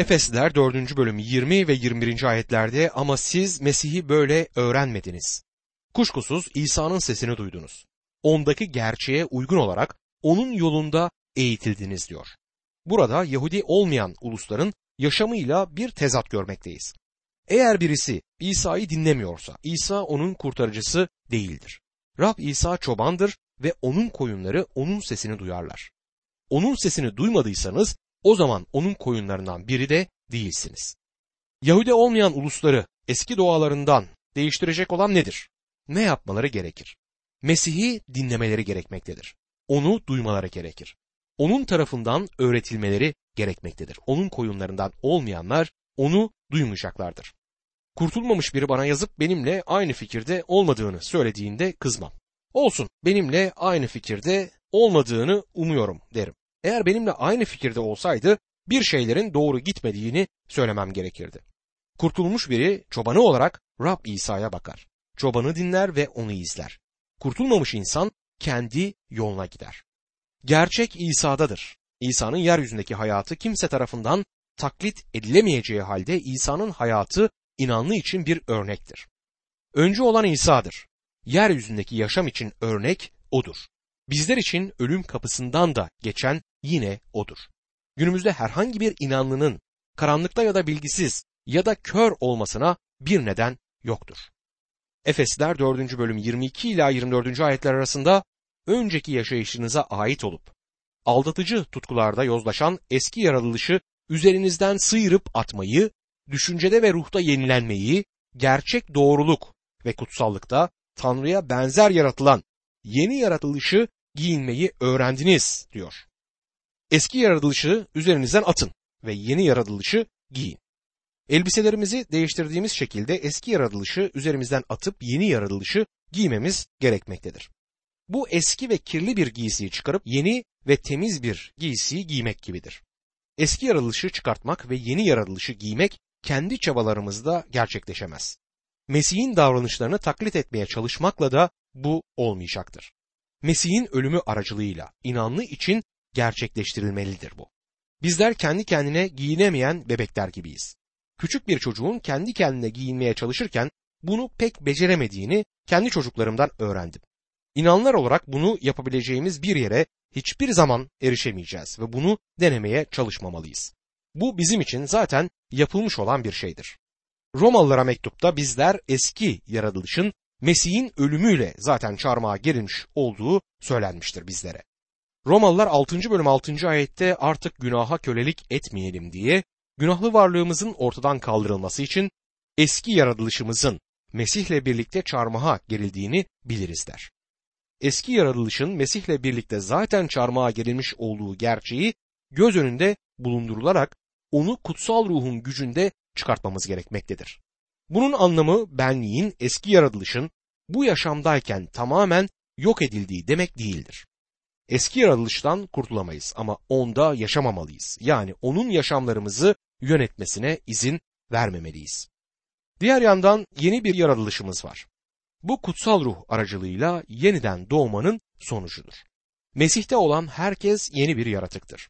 Efesliler 4. bölüm 20 ve 21. ayetlerde ama siz Mesih'i böyle öğrenmediniz. Kuşkusuz İsa'nın sesini duydunuz. Ondaki gerçeğe uygun olarak onun yolunda eğitildiniz diyor. Burada Yahudi olmayan ulusların yaşamıyla bir tezat görmekteyiz. Eğer birisi İsa'yı dinlemiyorsa İsa onun kurtarıcısı değildir. Rab İsa çobandır ve onun koyunları onun sesini duyarlar. Onun sesini duymadıysanız o zaman onun koyunlarından biri de değilsiniz. Yahudi olmayan ulusları eski doğalarından değiştirecek olan nedir? Ne yapmaları gerekir? Mesih'i dinlemeleri gerekmektedir. Onu duymaları gerekir. Onun tarafından öğretilmeleri gerekmektedir. Onun koyunlarından olmayanlar onu duymayacaklardır. Kurtulmamış biri bana yazıp benimle aynı fikirde olmadığını söylediğinde kızmam. Olsun benimle aynı fikirde olmadığını umuyorum derim. Eğer benimle aynı fikirde olsaydı bir şeylerin doğru gitmediğini söylemem gerekirdi. Kurtulmuş biri çobanı olarak Rab İsa'ya bakar. Çobanı dinler ve onu izler. Kurtulmamış insan kendi yoluna gider. Gerçek İsa'dadır. İsa'nın yeryüzündeki hayatı kimse tarafından taklit edilemeyeceği halde İsa'nın hayatı inanlı için bir örnektir. Önce olan İsa'dır. Yeryüzündeki yaşam için örnek odur. Bizler için ölüm kapısından da geçen yine odur. Günümüzde herhangi bir inanlının karanlıkta ya da bilgisiz ya da kör olmasına bir neden yoktur. Efesler 4. bölüm 22 ila 24. ayetler arasında önceki yaşayışınıza ait olup aldatıcı tutkularda yozlaşan eski yaratılışı üzerinizden sıyırıp atmayı, düşüncede ve ruhta yenilenmeyi, gerçek doğruluk ve kutsallıkta Tanrı'ya benzer yaratılan yeni yaratılışı giyinmeyi öğrendiniz diyor. Eski yaratılışı üzerinizden atın ve yeni yaratılışı giyin. Elbiselerimizi değiştirdiğimiz şekilde eski yaratılışı üzerimizden atıp yeni yaratılışı giymemiz gerekmektedir. Bu eski ve kirli bir giysiyi çıkarıp yeni ve temiz bir giysiyi giymek gibidir. Eski yaratılışı çıkartmak ve yeni yaratılışı giymek kendi çabalarımızda gerçekleşemez. Mesih'in davranışlarını taklit etmeye çalışmakla da bu olmayacaktır. Mesih'in ölümü aracılığıyla inanlı için gerçekleştirilmelidir bu. Bizler kendi kendine giyinemeyen bebekler gibiyiz. Küçük bir çocuğun kendi kendine giyinmeye çalışırken bunu pek beceremediğini kendi çocuklarımdan öğrendim. İnanlar olarak bunu yapabileceğimiz bir yere hiçbir zaman erişemeyeceğiz ve bunu denemeye çalışmamalıyız. Bu bizim için zaten yapılmış olan bir şeydir. Romalılara mektupta bizler eski yaratılışın Mesih'in ölümüyle zaten çarmıha gerilmiş olduğu söylenmiştir bizlere. Romalılar 6. bölüm 6. ayette artık günaha kölelik etmeyelim diye günahlı varlığımızın ortadan kaldırılması için eski yaratılışımızın Mesih'le birlikte çarmıha gerildiğini biliriz der. Eski yaratılışın Mesih'le birlikte zaten çarmıha gerilmiş olduğu gerçeği göz önünde bulundurularak onu kutsal ruhun gücünde çıkartmamız gerekmektedir. Bunun anlamı benliğin eski yaratılışın bu yaşamdayken tamamen yok edildiği demek değildir. Eski yaratılıştan kurtulamayız ama onda yaşamamalıyız. Yani onun yaşamlarımızı yönetmesine izin vermemeliyiz. Diğer yandan yeni bir yaratılışımız var. Bu kutsal ruh aracılığıyla yeniden doğmanın sonucudur. Mesih'te olan herkes yeni bir yaratıktır.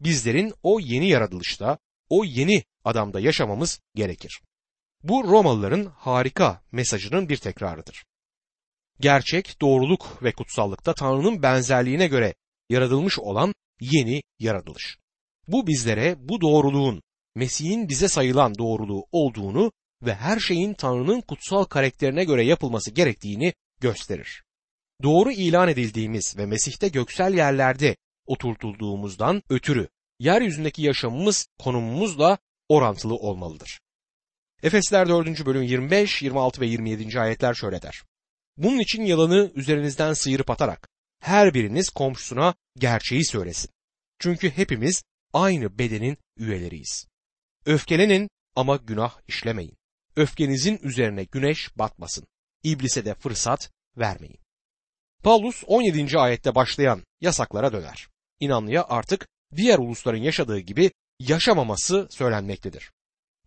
Bizlerin o yeni yaratılışta, o yeni adamda yaşamamız gerekir. Bu Romalıların harika mesajının bir tekrarıdır. Gerçek, doğruluk ve kutsallıkta Tanrı'nın benzerliğine göre yaratılmış olan yeni yaratılış. Bu bizlere bu doğruluğun Mesih'in bize sayılan doğruluğu olduğunu ve her şeyin Tanrı'nın kutsal karakterine göre yapılması gerektiğini gösterir. Doğru ilan edildiğimiz ve Mesih'te göksel yerlerde oturtulduğumuzdan ötürü yeryüzündeki yaşamımız konumumuzla orantılı olmalıdır. Efesler 4. bölüm 25, 26 ve 27. ayetler şöyle der. Bunun için yalanı üzerinizden sıyırıp atarak her biriniz komşusuna gerçeği söylesin. Çünkü hepimiz aynı bedenin üyeleriyiz. Öfkelenin ama günah işlemeyin. Öfkenizin üzerine güneş batmasın. İblise de fırsat vermeyin. Paulus 17. ayette başlayan yasaklara döner. İnanlıya artık diğer ulusların yaşadığı gibi yaşamaması söylenmektedir.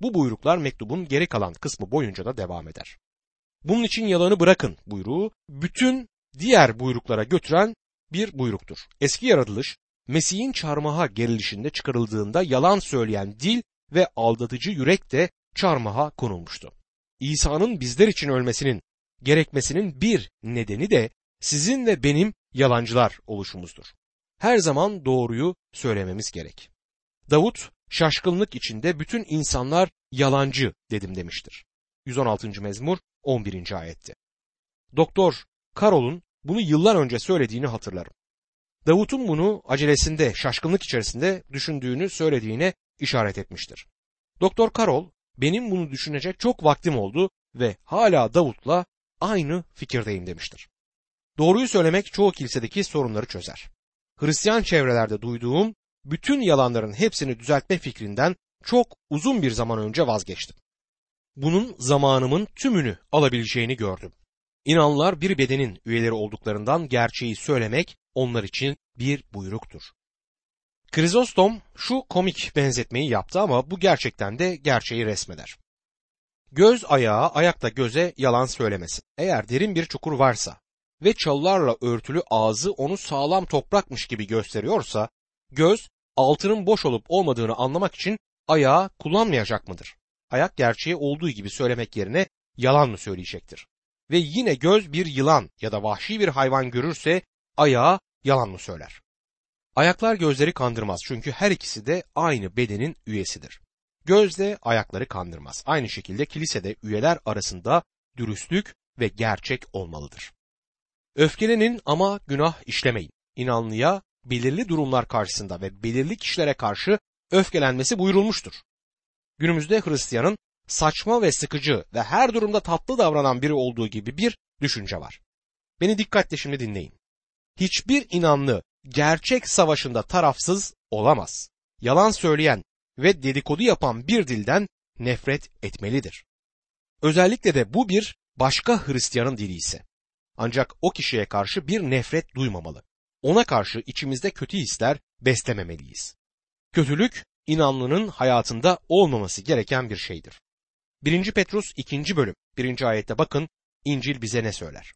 Bu buyruklar mektubun geri kalan kısmı boyunca da devam eder. Bunun için yalanı bırakın buyruğu bütün diğer buyruklara götüren bir buyruktur. Eski yaratılış Mesih'in çarmıha gerilişinde çıkarıldığında yalan söyleyen dil ve aldatıcı yürek de çarmıha konulmuştu. İsa'nın bizler için ölmesinin gerekmesinin bir nedeni de sizin ve benim yalancılar oluşumuzdur. Her zaman doğruyu söylememiz gerek. Davut şaşkınlık içinde bütün insanlar yalancı dedim demiştir. 116. mezmur 11. ayette. Doktor Karol'un bunu yıllar önce söylediğini hatırlarım. Davut'un bunu acelesinde, şaşkınlık içerisinde düşündüğünü söylediğine işaret etmiştir. Doktor Karol, benim bunu düşünecek çok vaktim oldu ve hala Davut'la aynı fikirdeyim demiştir. Doğruyu söylemek çoğu kilisedeki sorunları çözer. Hristiyan çevrelerde duyduğum bütün yalanların hepsini düzeltme fikrinden çok uzun bir zaman önce vazgeçtim. Bunun zamanımın tümünü alabileceğini gördüm. İnanlılar bir bedenin üyeleri olduklarından gerçeği söylemek onlar için bir buyruktur. Krizostom şu komik benzetmeyi yaptı ama bu gerçekten de gerçeği resmeder. Göz ayağa, ayakta göze yalan söylemesin. Eğer derin bir çukur varsa ve çalılarla örtülü ağzı onu sağlam toprakmış gibi gösteriyorsa, göz altının boş olup olmadığını anlamak için ayağı kullanmayacak mıdır? Ayak gerçeği olduğu gibi söylemek yerine yalan mı söyleyecektir? Ve yine göz bir yılan ya da vahşi bir hayvan görürse ayağı yalan mı söyler? Ayaklar gözleri kandırmaz çünkü her ikisi de aynı bedenin üyesidir. Göz de ayakları kandırmaz. Aynı şekilde kilisede üyeler arasında dürüstlük ve gerçek olmalıdır. Öfkelenin ama günah işlemeyin. İnanlıya belirli durumlar karşısında ve belirli kişilere karşı öfkelenmesi buyurulmuştur. Günümüzde Hristiyanın saçma ve sıkıcı ve her durumda tatlı davranan biri olduğu gibi bir düşünce var. Beni dikkatle şimdi dinleyin. Hiçbir inanlı gerçek savaşında tarafsız olamaz. Yalan söyleyen ve dedikodu yapan bir dilden nefret etmelidir. Özellikle de bu bir başka Hristiyanın dili ise. Ancak o kişiye karşı bir nefret duymamalı. Ona karşı içimizde kötü hisler beslememeliyiz. Kötülük inanlının hayatında olmaması gereken bir şeydir. 1. Petrus 2. bölüm 1. ayette bakın İncil bize ne söyler.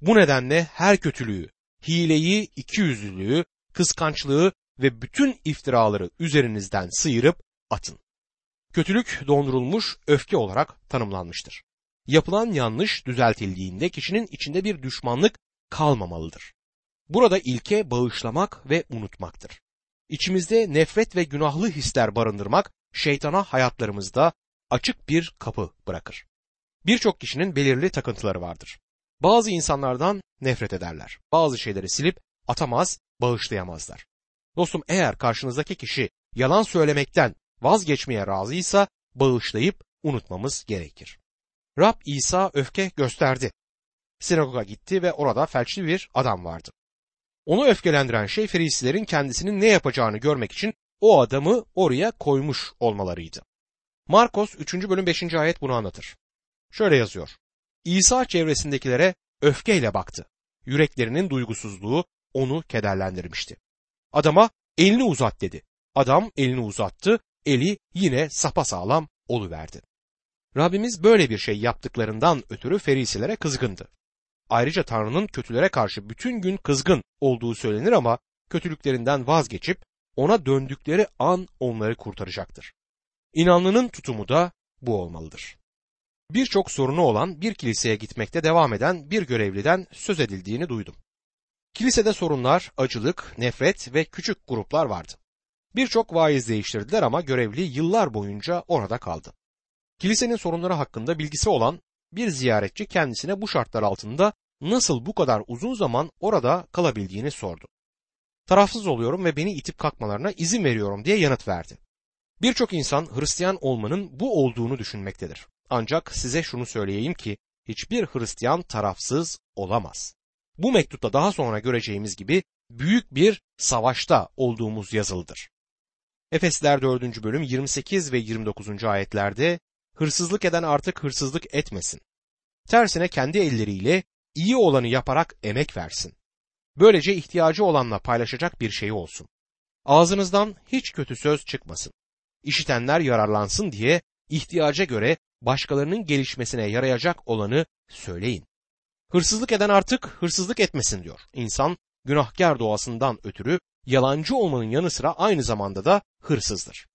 Bu nedenle her kötülüğü, hileyi, ikiyüzlülüğü, kıskançlığı ve bütün iftiraları üzerinizden sıyırıp atın. Kötülük dondurulmuş öfke olarak tanımlanmıştır. Yapılan yanlış düzeltildiğinde kişinin içinde bir düşmanlık kalmamalıdır. Burada ilke bağışlamak ve unutmaktır. İçimizde nefret ve günahlı hisler barındırmak şeytana hayatlarımızda açık bir kapı bırakır. Birçok kişinin belirli takıntıları vardır. Bazı insanlardan nefret ederler. Bazı şeyleri silip atamaz, bağışlayamazlar. Dostum eğer karşınızdaki kişi yalan söylemekten vazgeçmeye razıysa bağışlayıp unutmamız gerekir. Rab İsa öfke gösterdi. Sinagoga gitti ve orada felçli bir adam vardı. Onu öfkelendiren şey Ferisilerin kendisinin ne yapacağını görmek için o adamı oraya koymuş olmalarıydı. Markos 3. bölüm 5. ayet bunu anlatır. Şöyle yazıyor. İsa çevresindekilere öfkeyle baktı. Yüreklerinin duygusuzluğu onu kederlendirmişti. Adama elini uzat dedi. Adam elini uzattı, eli yine sapasağlam oluverdi. Rabbimiz böyle bir şey yaptıklarından ötürü ferisilere kızgındı. Ayrıca Tanrı'nın kötülere karşı bütün gün kızgın olduğu söylenir ama kötülüklerinden vazgeçip ona döndükleri an onları kurtaracaktır. İnanlının tutumu da bu olmalıdır. Birçok sorunu olan bir kiliseye gitmekte devam eden bir görevliden söz edildiğini duydum. Kilisede sorunlar, acılık, nefret ve küçük gruplar vardı. Birçok vaiz değiştirdiler ama görevli yıllar boyunca orada kaldı. Kilisenin sorunları hakkında bilgisi olan bir ziyaretçi kendisine bu şartlar altında nasıl bu kadar uzun zaman orada kalabildiğini sordu. Tarafsız oluyorum ve beni itip kalkmalarına izin veriyorum diye yanıt verdi. Birçok insan Hristiyan olmanın bu olduğunu düşünmektedir. Ancak size şunu söyleyeyim ki hiçbir Hristiyan tarafsız olamaz. Bu mektupta daha sonra göreceğimiz gibi büyük bir savaşta olduğumuz yazılıdır. Efesler 4. bölüm 28 ve 29. ayetlerde hırsızlık eden artık hırsızlık etmesin. Tersine kendi elleriyle iyi olanı yaparak emek versin. Böylece ihtiyacı olanla paylaşacak bir şey olsun. Ağzınızdan hiç kötü söz çıkmasın. İşitenler yararlansın diye ihtiyaca göre başkalarının gelişmesine yarayacak olanı söyleyin. Hırsızlık eden artık hırsızlık etmesin diyor. İnsan günahkar doğasından ötürü yalancı olmanın yanı sıra aynı zamanda da hırsızdır.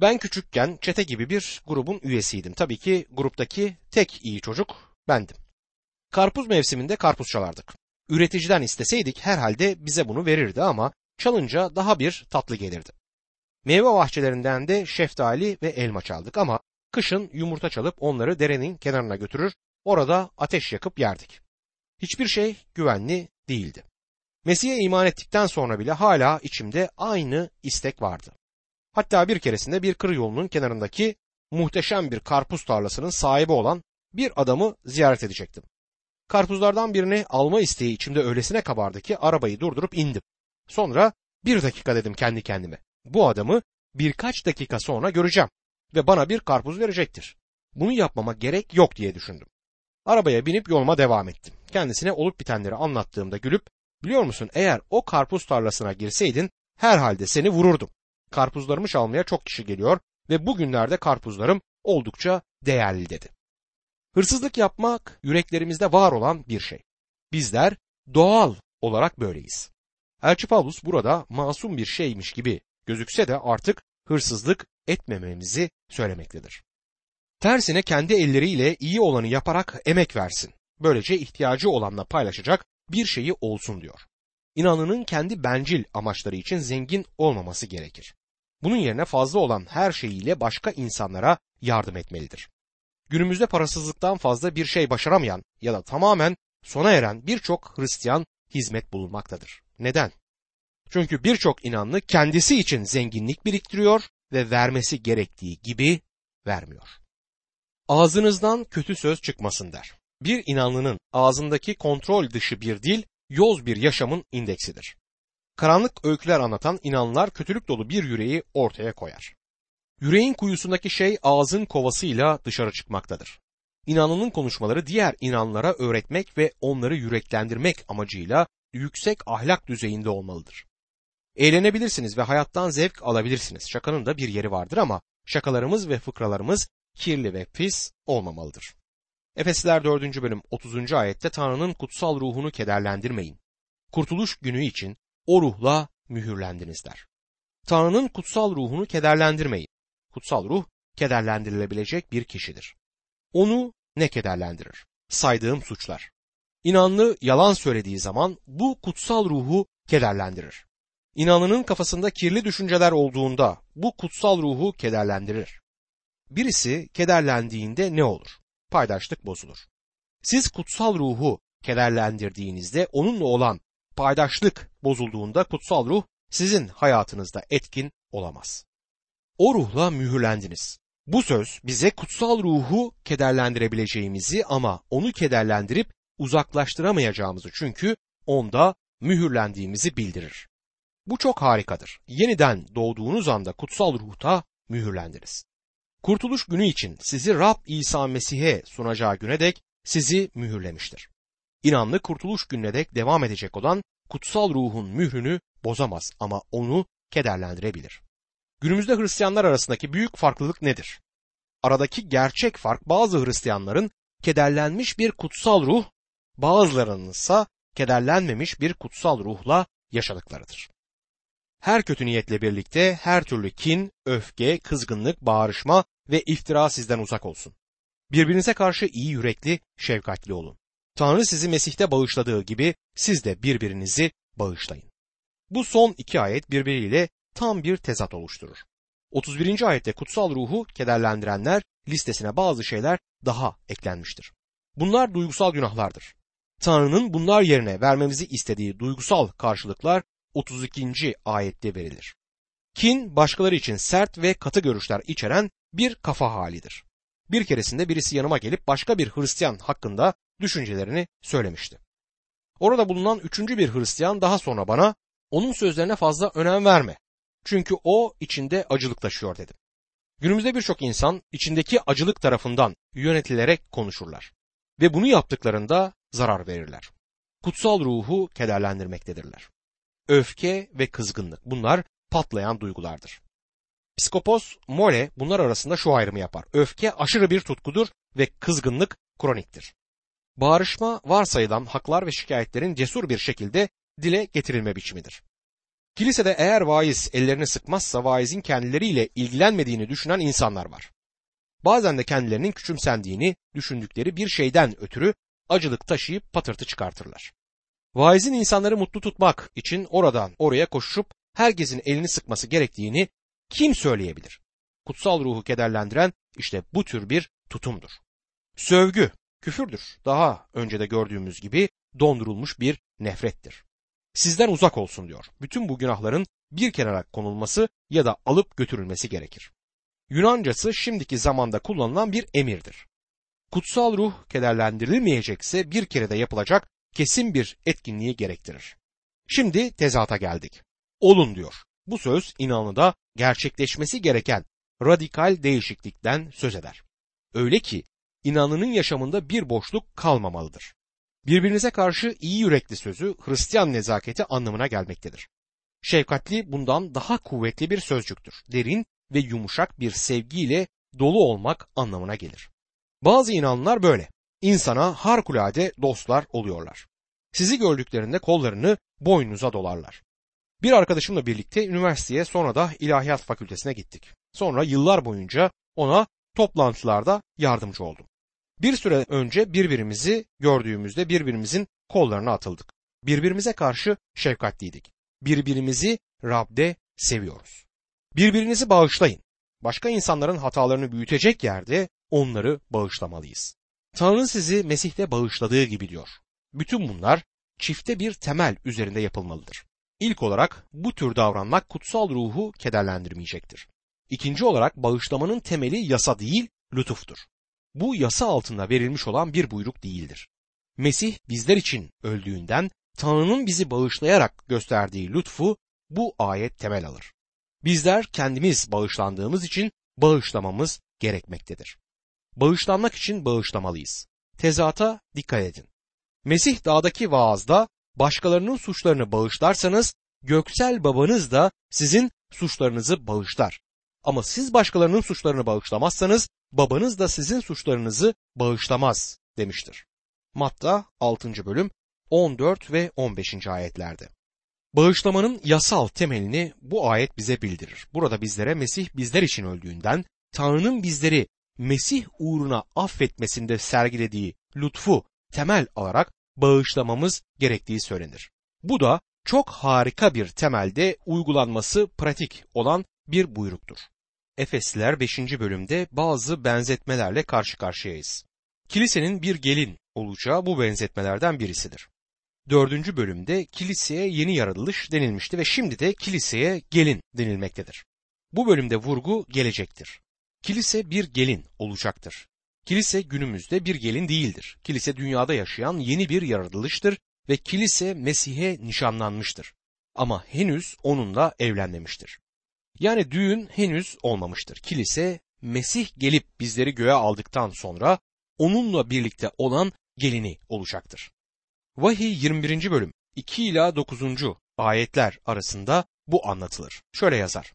Ben küçükken çete gibi bir grubun üyesiydim. Tabii ki gruptaki tek iyi çocuk bendim. Karpuz mevsiminde karpuz çalardık. Üreticiden isteseydik herhalde bize bunu verirdi ama çalınca daha bir tatlı gelirdi. Meyve bahçelerinden de şeftali ve elma çaldık ama kışın yumurta çalıp onları derenin kenarına götürür, orada ateş yakıp yerdik. Hiçbir şey güvenli değildi. Mesih'e iman ettikten sonra bile hala içimde aynı istek vardı. Hatta bir keresinde bir kır yolunun kenarındaki muhteşem bir karpuz tarlasının sahibi olan bir adamı ziyaret edecektim. Karpuzlardan birini alma isteği içimde öylesine kabardı ki arabayı durdurup indim. Sonra bir dakika dedim kendi kendime. Bu adamı birkaç dakika sonra göreceğim ve bana bir karpuz verecektir. Bunu yapmama gerek yok diye düşündüm. Arabaya binip yoluma devam ettim. Kendisine olup bitenleri anlattığımda gülüp biliyor musun eğer o karpuz tarlasına girseydin herhalde seni vururdum. Karpuzlarımı çalmaya çok kişi geliyor ve bugünlerde karpuzlarım oldukça değerli dedi. Hırsızlık yapmak yüreklerimizde var olan bir şey. Bizler doğal olarak böyleyiz. Elçi Pavlus burada masum bir şeymiş gibi gözükse de artık hırsızlık etmememizi söylemektedir. Tersine kendi elleriyle iyi olanı yaparak emek versin. Böylece ihtiyacı olanla paylaşacak bir şeyi olsun diyor. İnanının kendi bencil amaçları için zengin olmaması gerekir. Bunun yerine fazla olan her şeyiyle başka insanlara yardım etmelidir. Günümüzde parasızlıktan fazla bir şey başaramayan ya da tamamen sona eren birçok Hristiyan hizmet bulunmaktadır. Neden? Çünkü birçok inanlı kendisi için zenginlik biriktiriyor ve vermesi gerektiği gibi vermiyor. Ağzınızdan kötü söz çıkmasın der. Bir inanlının ağzındaki kontrol dışı bir dil, yoz bir yaşamın indeksidir. Karanlık öyküler anlatan inanlar kötülük dolu bir yüreği ortaya koyar. Yüreğin kuyusundaki şey ağzın kovasıyla dışarı çıkmaktadır. İnanının konuşmaları diğer inanlara öğretmek ve onları yüreklendirmek amacıyla yüksek ahlak düzeyinde olmalıdır. Eğlenebilirsiniz ve hayattan zevk alabilirsiniz. Şakanın da bir yeri vardır ama şakalarımız ve fıkralarımız kirli ve pis olmamalıdır. Efesliler 4. bölüm 30. ayette Tanrı'nın kutsal ruhunu kederlendirmeyin. Kurtuluş günü için o ruhla mühürlendiniz der. Tanrı'nın kutsal ruhunu kederlendirmeyin. Kutsal ruh kederlendirilebilecek bir kişidir. Onu ne kederlendirir? Saydığım suçlar. İnanlı yalan söylediği zaman bu kutsal ruhu kederlendirir. İnanlının kafasında kirli düşünceler olduğunda bu kutsal ruhu kederlendirir. Birisi kederlendiğinde ne olur? Paydaşlık bozulur. Siz kutsal ruhu kederlendirdiğinizde onunla olan paydaşlık bozulduğunda kutsal ruh sizin hayatınızda etkin olamaz. O ruhla mühürlendiniz. Bu söz bize kutsal ruhu kederlendirebileceğimizi ama onu kederlendirip uzaklaştıramayacağımızı çünkü onda mühürlendiğimizi bildirir. Bu çok harikadır. Yeniden doğduğunuz anda kutsal ruhta mühürlendiniz. Kurtuluş günü için sizi Rab İsa Mesih'e sunacağı güne dek sizi mühürlemiştir. İnanlı kurtuluş gününe dek devam edecek olan kutsal ruhun mührünü bozamaz ama onu kederlendirebilir. Günümüzde Hristiyanlar arasındaki büyük farklılık nedir? Aradaki gerçek fark bazı Hristiyanların kederlenmiş bir kutsal ruh, bazılarının ise kederlenmemiş bir kutsal ruhla yaşadıklarıdır. Her kötü niyetle birlikte her türlü kin, öfke, kızgınlık, bağırışma ve iftira sizden uzak olsun. Birbirinize karşı iyi yürekli, şefkatli olun. Tanrı sizi Mesih'te bağışladığı gibi siz de birbirinizi bağışlayın. Bu son iki ayet birbiriyle tam bir tezat oluşturur. 31. ayette kutsal ruhu kederlendirenler listesine bazı şeyler daha eklenmiştir. Bunlar duygusal günahlardır. Tanrı'nın bunlar yerine vermemizi istediği duygusal karşılıklar 32. ayette verilir. Kin başkaları için sert ve katı görüşler içeren bir kafa halidir. Bir keresinde birisi yanıma gelip başka bir Hristiyan hakkında düşüncelerini söylemişti. Orada bulunan üçüncü bir Hristiyan daha sonra bana onun sözlerine fazla önem verme. Çünkü o içinde acılık taşıyor dedim. Günümüzde birçok insan içindeki acılık tarafından yönetilerek konuşurlar. Ve bunu yaptıklarında zarar verirler. Kutsal ruhu kederlendirmektedirler. Öfke ve kızgınlık bunlar patlayan duygulardır. Psikopos Mole bunlar arasında şu ayrımı yapar. Öfke aşırı bir tutkudur ve kızgınlık kroniktir. Bağırışma varsayılan haklar ve şikayetlerin cesur bir şekilde dile getirilme biçimidir. Kilisede eğer vaiz ellerini sıkmazsa vaizin kendileriyle ilgilenmediğini düşünen insanlar var. Bazen de kendilerinin küçümsendiğini düşündükleri bir şeyden ötürü acılık taşıyıp patırtı çıkartırlar. Vaizin insanları mutlu tutmak için oradan oraya koşup herkesin elini sıkması gerektiğini kim söyleyebilir? Kutsal ruhu kederlendiren işte bu tür bir tutumdur. Sövgü, küfürdür. Daha önce de gördüğümüz gibi dondurulmuş bir nefrettir. Sizden uzak olsun diyor. Bütün bu günahların bir kenara konulması ya da alıp götürülmesi gerekir. Yunancası şimdiki zamanda kullanılan bir emirdir. Kutsal ruh kederlendirilmeyecekse bir kere de yapılacak kesin bir etkinliği gerektirir. Şimdi tezata geldik. Olun diyor. Bu söz inanlıda gerçekleşmesi gereken radikal değişiklikten söz eder. Öyle ki inanının yaşamında bir boşluk kalmamalıdır. Birbirinize karşı iyi yürekli sözü Hristiyan nezaketi anlamına gelmektedir. Şefkatli bundan daha kuvvetli bir sözcüktür. Derin ve yumuşak bir sevgiyle dolu olmak anlamına gelir. Bazı inanlar böyle. İnsana harikulade dostlar oluyorlar. Sizi gördüklerinde kollarını boynunuza dolarlar. Bir arkadaşımla birlikte üniversiteye sonra da ilahiyat fakültesine gittik. Sonra yıllar boyunca ona toplantılarda yardımcı oldum. Bir süre önce birbirimizi gördüğümüzde birbirimizin kollarına atıldık. Birbirimize karşı şefkatliydik. Birbirimizi Rab'de seviyoruz. Birbirinizi bağışlayın. Başka insanların hatalarını büyütecek yerde onları bağışlamalıyız. Tanrı sizi Mesih'te bağışladığı gibi diyor. Bütün bunlar çifte bir temel üzerinde yapılmalıdır. İlk olarak bu tür davranmak kutsal ruhu kederlendirmeyecektir. İkinci olarak bağışlamanın temeli yasa değil, lütuftur. Bu yasa altında verilmiş olan bir buyruk değildir. Mesih bizler için öldüğünden Tanrı'nın bizi bağışlayarak gösterdiği lütfu bu ayet temel alır. Bizler kendimiz bağışlandığımız için bağışlamamız gerekmektedir. Bağışlanmak için bağışlamalıyız. Tezata dikkat edin. Mesih dağdaki vaazda başkalarının suçlarını bağışlarsanız göksel babanız da sizin suçlarınızı bağışlar. Ama siz başkalarının suçlarını bağışlamazsanız babanız da sizin suçlarınızı bağışlamaz demiştir. Matta 6. bölüm 14 ve 15. ayetlerde. Bağışlamanın yasal temelini bu ayet bize bildirir. Burada bizlere Mesih bizler için öldüğünden Tanrı'nın bizleri Mesih uğruna affetmesinde sergilediği lütfu temel alarak bağışlamamız gerektiği söylenir. Bu da çok harika bir temelde uygulanması pratik olan bir buyruktur. Efesliler 5. bölümde bazı benzetmelerle karşı karşıyayız. Kilisenin bir gelin olacağı bu benzetmelerden birisidir. 4. bölümde kiliseye yeni yaratılış denilmişti ve şimdi de kiliseye gelin denilmektedir. Bu bölümde vurgu gelecektir. Kilise bir gelin olacaktır. Kilise günümüzde bir gelin değildir. Kilise dünyada yaşayan yeni bir yaratılıştır ve kilise Mesih'e nişanlanmıştır. Ama henüz onunla evlenmemiştir. Yani düğün henüz olmamıştır. Kilise Mesih gelip bizleri göğe aldıktan sonra onunla birlikte olan gelini olacaktır. Vahiy 21. bölüm 2 ila 9. ayetler arasında bu anlatılır. Şöyle yazar.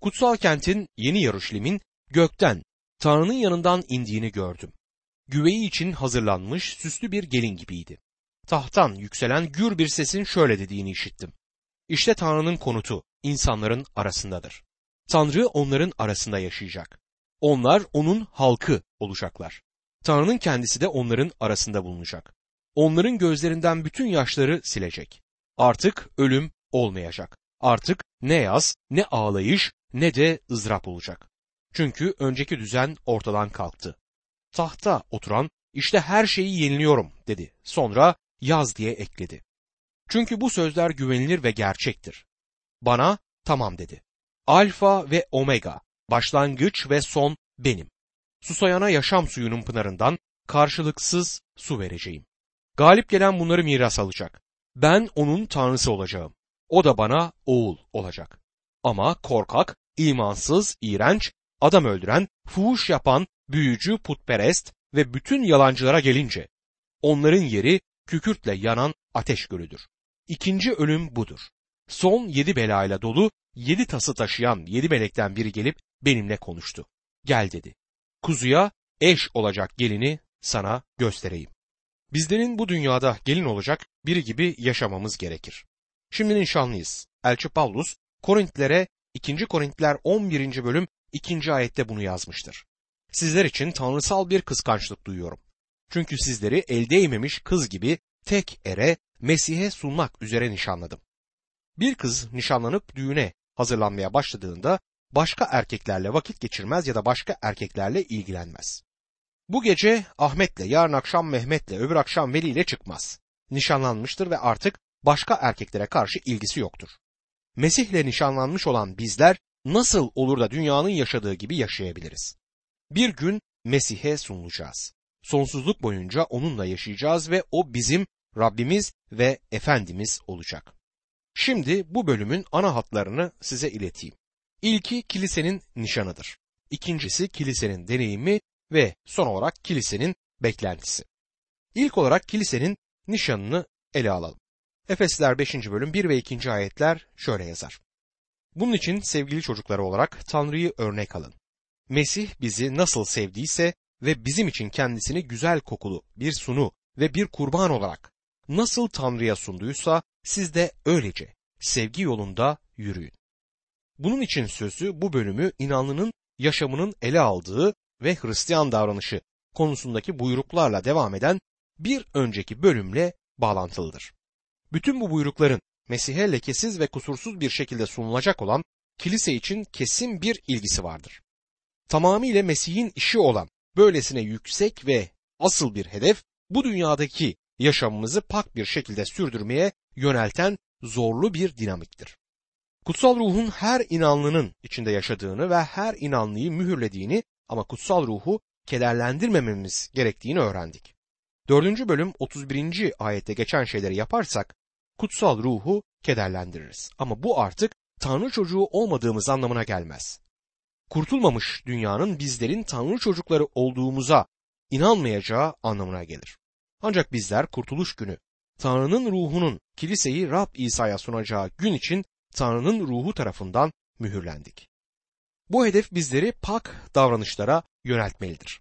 Kutsal kentin yeni Yaruşlim'in gökten Tanrı'nın yanından indiğini gördüm. Güveyi için hazırlanmış süslü bir gelin gibiydi. Tahttan yükselen gür bir sesin şöyle dediğini işittim. İşte Tanrı'nın konutu insanların arasındadır. Tanrı onların arasında yaşayacak. Onlar onun halkı olacaklar. Tanrı'nın kendisi de onların arasında bulunacak. Onların gözlerinden bütün yaşları silecek. Artık ölüm olmayacak. Artık ne yaz, ne ağlayış, ne de ızdırap olacak. Çünkü önceki düzen ortadan kalktı. Tahta oturan işte her şeyi yeniliyorum dedi. Sonra yaz diye ekledi. Çünkü bu sözler güvenilir ve gerçektir. Bana tamam dedi. Alfa ve Omega, başlangıç ve son benim. Susayana yaşam suyunun pınarından karşılıksız su vereceğim. Galip gelen bunları miras alacak. Ben onun tanrısı olacağım. O da bana oğul olacak. Ama korkak, imansız, iğrenç, adam öldüren, fuhuş yapan, büyücü, putperest ve bütün yalancılara gelince onların yeri kükürtle yanan ateş gölüdür. İkinci ölüm budur. Son yedi belayla dolu yedi tası taşıyan yedi melekten biri gelip benimle konuştu. Gel dedi. Kuzuya eş olacak gelini sana göstereyim. Bizlerin bu dünyada gelin olacak biri gibi yaşamamız gerekir. Şimdi nişanlıyız. Elçi Pavlus Korintlere 2. Korintliler 11. bölüm 2. ayette bunu yazmıştır. Sizler için tanrısal bir kıskançlık duyuyorum. Çünkü sizleri el değmemiş kız gibi tek ere Mesih'e sunmak üzere nişanladım. Bir kız nişanlanıp düğüne hazırlanmaya başladığında başka erkeklerle vakit geçirmez ya da başka erkeklerle ilgilenmez. Bu gece Ahmet'le, yarın akşam Mehmet'le, öbür akşam Veli ile çıkmaz. Nişanlanmıştır ve artık başka erkeklere karşı ilgisi yoktur. Mesih'le nişanlanmış olan bizler nasıl olur da dünyanın yaşadığı gibi yaşayabiliriz? Bir gün Mesih'e sunulacağız. Sonsuzluk boyunca onunla yaşayacağız ve o bizim Rabbimiz ve Efendimiz olacak. Şimdi bu bölümün ana hatlarını size ileteyim. İlki kilisenin nişanıdır. İkincisi kilisenin deneyimi ve son olarak kilisenin beklentisi. İlk olarak kilisenin nişanını ele alalım. Efesler 5. bölüm 1 ve 2. ayetler şöyle yazar. Bunun için sevgili çocukları olarak Tanrı'yı örnek alın. Mesih bizi nasıl sevdiyse ve bizim için kendisini güzel kokulu bir sunu ve bir kurban olarak nasıl Tanrı'ya sunduysa siz de öylece sevgi yolunda yürüyün. Bunun için sözü bu bölümü inanlının yaşamının ele aldığı ve Hristiyan davranışı konusundaki buyruklarla devam eden bir önceki bölümle bağlantılıdır. Bütün bu buyrukların Mesih'e lekesiz ve kusursuz bir şekilde sunulacak olan kilise için kesin bir ilgisi vardır. Tamamıyla Mesih'in işi olan böylesine yüksek ve asıl bir hedef bu dünyadaki yaşamımızı pak bir şekilde sürdürmeye yönelten zorlu bir dinamiktir. Kutsal ruhun her inanlının içinde yaşadığını ve her inanlıyı mühürlediğini ama kutsal ruhu kederlendirmememiz gerektiğini öğrendik. 4. bölüm 31. ayette geçen şeyleri yaparsak kutsal ruhu kederlendiririz. Ama bu artık Tanrı çocuğu olmadığımız anlamına gelmez. Kurtulmamış dünyanın bizlerin Tanrı çocukları olduğumuza inanmayacağı anlamına gelir. Ancak bizler kurtuluş günü Tanrı'nın ruhunun kiliseyi Rab İsa'ya sunacağı gün için Tanrı'nın ruhu tarafından mühürlendik. Bu hedef bizleri pak davranışlara yöneltmelidir.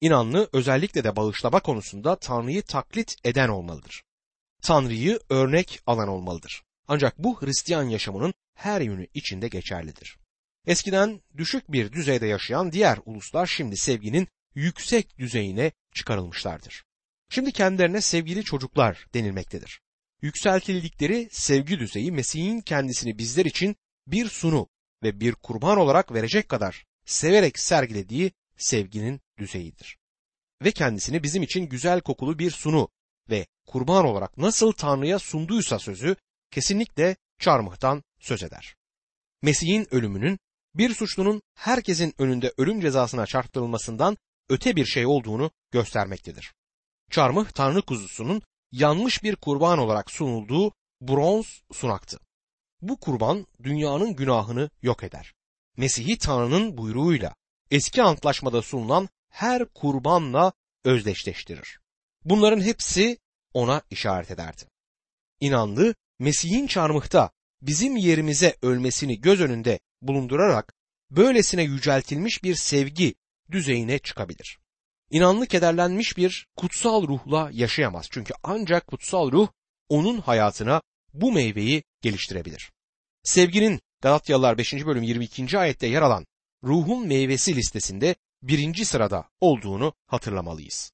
İnanlı özellikle de bağışlama konusunda Tanrı'yı taklit eden olmalıdır. Tanrı'yı örnek alan olmalıdır. Ancak bu Hristiyan yaşamının her yönü içinde geçerlidir. Eskiden düşük bir düzeyde yaşayan diğer uluslar şimdi sevginin yüksek düzeyine çıkarılmışlardır. Şimdi kendilerine sevgili çocuklar denilmektedir. Yükseltildikleri sevgi düzeyi Mesih'in kendisini bizler için bir sunu ve bir kurban olarak verecek kadar severek sergilediği sevginin düzeyidir. Ve kendisini bizim için güzel kokulu bir sunu ve kurban olarak nasıl Tanrı'ya sunduysa sözü kesinlikle çarmıhtan söz eder. Mesih'in ölümünün bir suçlunun herkesin önünde ölüm cezasına çarptırılmasından öte bir şey olduğunu göstermektedir. Çarmıh Tanrı kuzusunun yanmış bir kurban olarak sunulduğu bronz sunaktı. Bu kurban dünyanın günahını yok eder. Mesih'i Tanrı'nın buyruğuyla eski antlaşmada sunulan her kurbanla özdeşleştirir. Bunların hepsi ona işaret ederdi. İnanlı Mesih'in çarmıhta bizim yerimize ölmesini göz önünde bulundurarak böylesine yüceltilmiş bir sevgi düzeyine çıkabilir. İnanlı kederlenmiş bir kutsal ruhla yaşayamaz. Çünkü ancak kutsal ruh onun hayatına bu meyveyi geliştirebilir. Sevginin Galatyalılar 5. bölüm 22. ayette yer alan ruhun meyvesi listesinde birinci sırada olduğunu hatırlamalıyız.